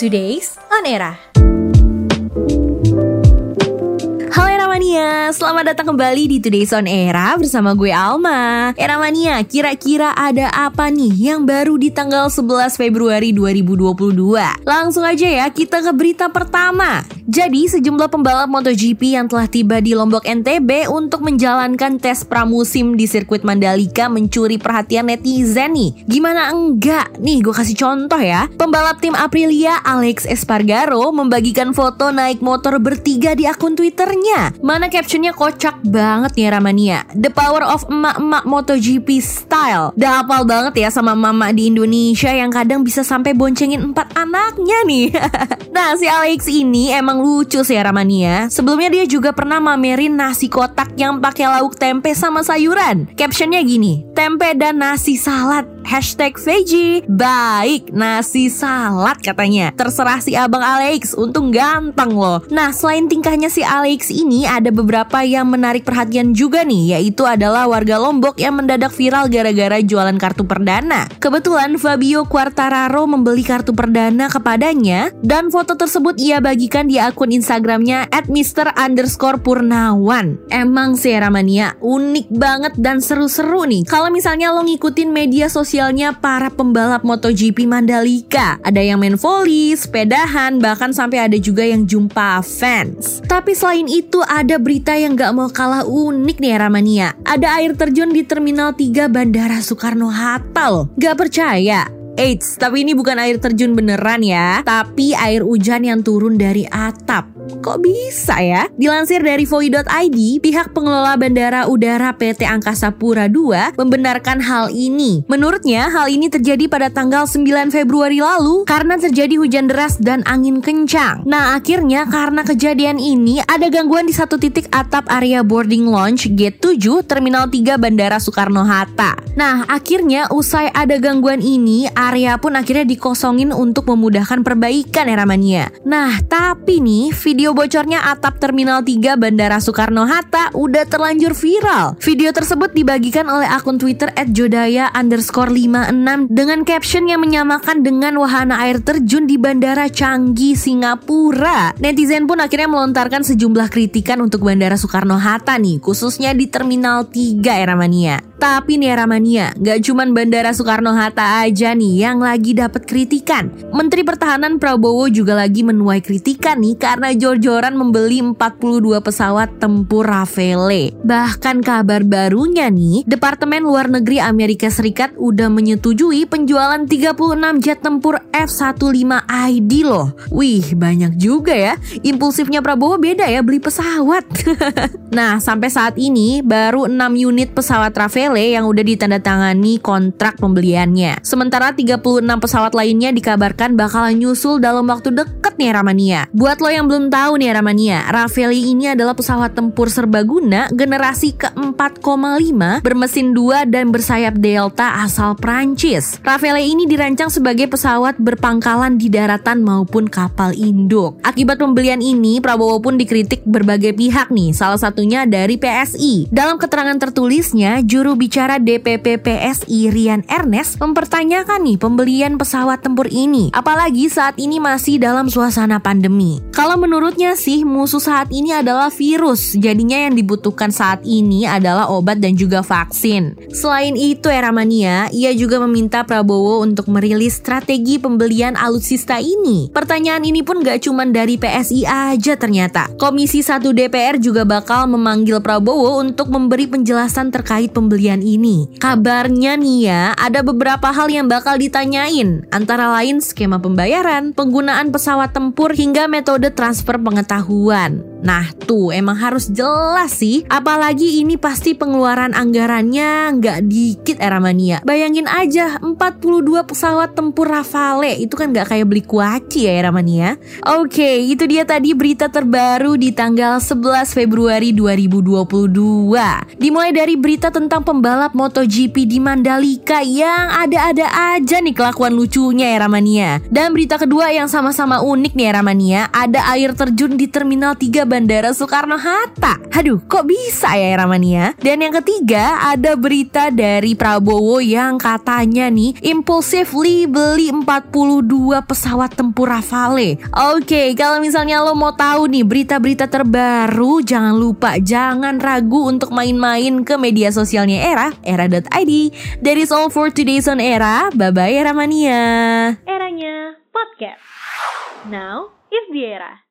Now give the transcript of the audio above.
Today's On Era. Mania, selamat datang kembali di Today's On Era bersama gue Alma Era Mania, kira-kira ada apa nih yang baru di tanggal 11 Februari 2022? Langsung aja ya, kita ke berita pertama Jadi sejumlah pembalap MotoGP yang telah tiba di Lombok NTB untuk menjalankan tes pramusim di sirkuit Mandalika mencuri perhatian netizen nih. Gimana enggak? Nih gue kasih contoh ya. Pembalap tim Aprilia Alex Espargaro membagikan foto naik motor bertiga di akun Twitternya. Mana captionnya kocak banget nih Ramania. The power of emak-emak MotoGP style. Udah hafal banget ya sama mama di Indonesia Yang kadang bisa sampai boncengin empat anaknya nih. Nah si Alex ini emang lucu sih ya Ramania Sebelumnya dia juga pernah mamerin nasi kotak yang pakai lauk tempe sama sayuran. Captionnya gini Tempe dan nasi salad Hashtag veggie Baik nasi salad katanya Terserah si abang Alex Untung ganteng loh Nah selain tingkahnya si Alex ini ada beberapa yang menarik perhatian juga nih, yaitu adalah warga Lombok yang mendadak viral gara-gara jualan kartu perdana. Kebetulan Fabio Quartararo membeli kartu perdana kepadanya dan foto tersebut ia bagikan di akun Instagramnya at Mister underscore Purnawan. Emang sih Ramania unik banget dan seru-seru nih. Kalau misalnya lo ngikutin media sosialnya para pembalap MotoGP Mandalika, ada yang main volley, sepedahan, bahkan sampai ada juga yang jumpa fans. Tapi selain itu ada ada berita yang gak mau kalah unik nih Ramania. Ada air terjun di Terminal 3 Bandara Soekarno-Hatta loh. Gak percaya? Eits, tapi ini bukan air terjun beneran ya, tapi air hujan yang turun dari atap. Kok bisa ya? Dilansir dari Voi.id, pihak pengelola Bandara Udara PT Angkasa Pura II membenarkan hal ini. Menurutnya, hal ini terjadi pada tanggal 9 Februari lalu karena terjadi hujan deras dan angin kencang. Nah, akhirnya karena kejadian ini ada gangguan di satu titik atap area boarding launch Gate 7 Terminal 3 Bandara Soekarno-Hatta. Nah, akhirnya usai ada gangguan ini, area pun akhirnya dikosongin untuk memudahkan perbaikan era mania. Nah, tapi nih video bocornya atap Terminal 3 Bandara Soekarno-Hatta udah terlanjur viral. Video tersebut dibagikan oleh akun Twitter @jodaya underscore 56 dengan caption yang menyamakan dengan wahana air terjun di Bandara Canggih, Singapura. Netizen pun akhirnya melontarkan sejumlah kritikan untuk Bandara Soekarno-Hatta nih, khususnya di Terminal 3 Era Mania. Tapi nih Ramania, gak cuman Bandara Soekarno-Hatta aja nih yang lagi dapat kritikan. Menteri Pertahanan Prabowo juga lagi menuai kritikan nih karena jor-joran membeli 42 pesawat tempur Rafale. Bahkan kabar barunya nih, Departemen Luar Negeri Amerika Serikat udah menyetujui penjualan 36 jet tempur F-15ID loh. Wih, banyak juga ya. Impulsifnya Prabowo beda ya beli pesawat. nah, sampai saat ini baru 6 unit pesawat Rafale Pele yang udah ditandatangani kontrak pembeliannya. Sementara 36 pesawat lainnya dikabarkan bakal nyusul dalam waktu deket nih Ramania. Buat lo yang belum tahu nih Ramania, Rafale ini adalah pesawat tempur serbaguna generasi ke-4,5 bermesin 2 dan bersayap Delta asal Prancis. Rafale ini dirancang sebagai pesawat berpangkalan di daratan maupun kapal induk. Akibat pembelian ini, Prabowo pun dikritik berbagai pihak nih, salah satunya dari PSI. Dalam keterangan tertulisnya, juru bicara DPP PSI Rian Ernest mempertanyakan nih pembelian pesawat tempur ini, apalagi saat ini masih dalam suasana pandemi. Kalau menurutnya sih musuh saat ini adalah virus, jadinya yang dibutuhkan saat ini adalah obat dan juga vaksin. Selain itu Eramania, ia juga meminta Prabowo untuk merilis strategi pembelian alutsista ini. Pertanyaan ini pun gak cuma dari PSI aja ternyata. Komisi 1 DPR juga bakal memanggil Prabowo untuk memberi penjelasan terkait pembelian kalian ini. Kabarnya nih ya, ada beberapa hal yang bakal ditanyain, antara lain skema pembayaran, penggunaan pesawat tempur hingga metode transfer pengetahuan. Nah tuh emang harus jelas sih. Apalagi ini pasti pengeluaran anggarannya nggak dikit Eramania Bayangin aja 42 pesawat tempur Rafale. Itu kan nggak kayak beli kuaci ya Eramania Oke itu dia tadi berita terbaru di tanggal 11 Februari 2022 Dimulai dari berita tentang pembalap MotoGP di Mandalika Yang ada-ada aja nih kelakuan lucunya Eramania Dan berita kedua yang sama-sama unik nih Eramania Ada air terjun di Terminal 3 Bandara Soekarno-Hatta. Aduh, kok bisa ya Eramania? Dan yang ketiga, ada berita dari Prabowo yang katanya nih impulsively beli 42 pesawat tempur Rafale. Oke, kalau misalnya lo mau tahu nih berita-berita terbaru, jangan lupa jangan ragu untuk main-main ke media sosialnya Era, era.id. That is all for today's on Era. Bye-bye Eramania. Eranya podcast. Now is the era.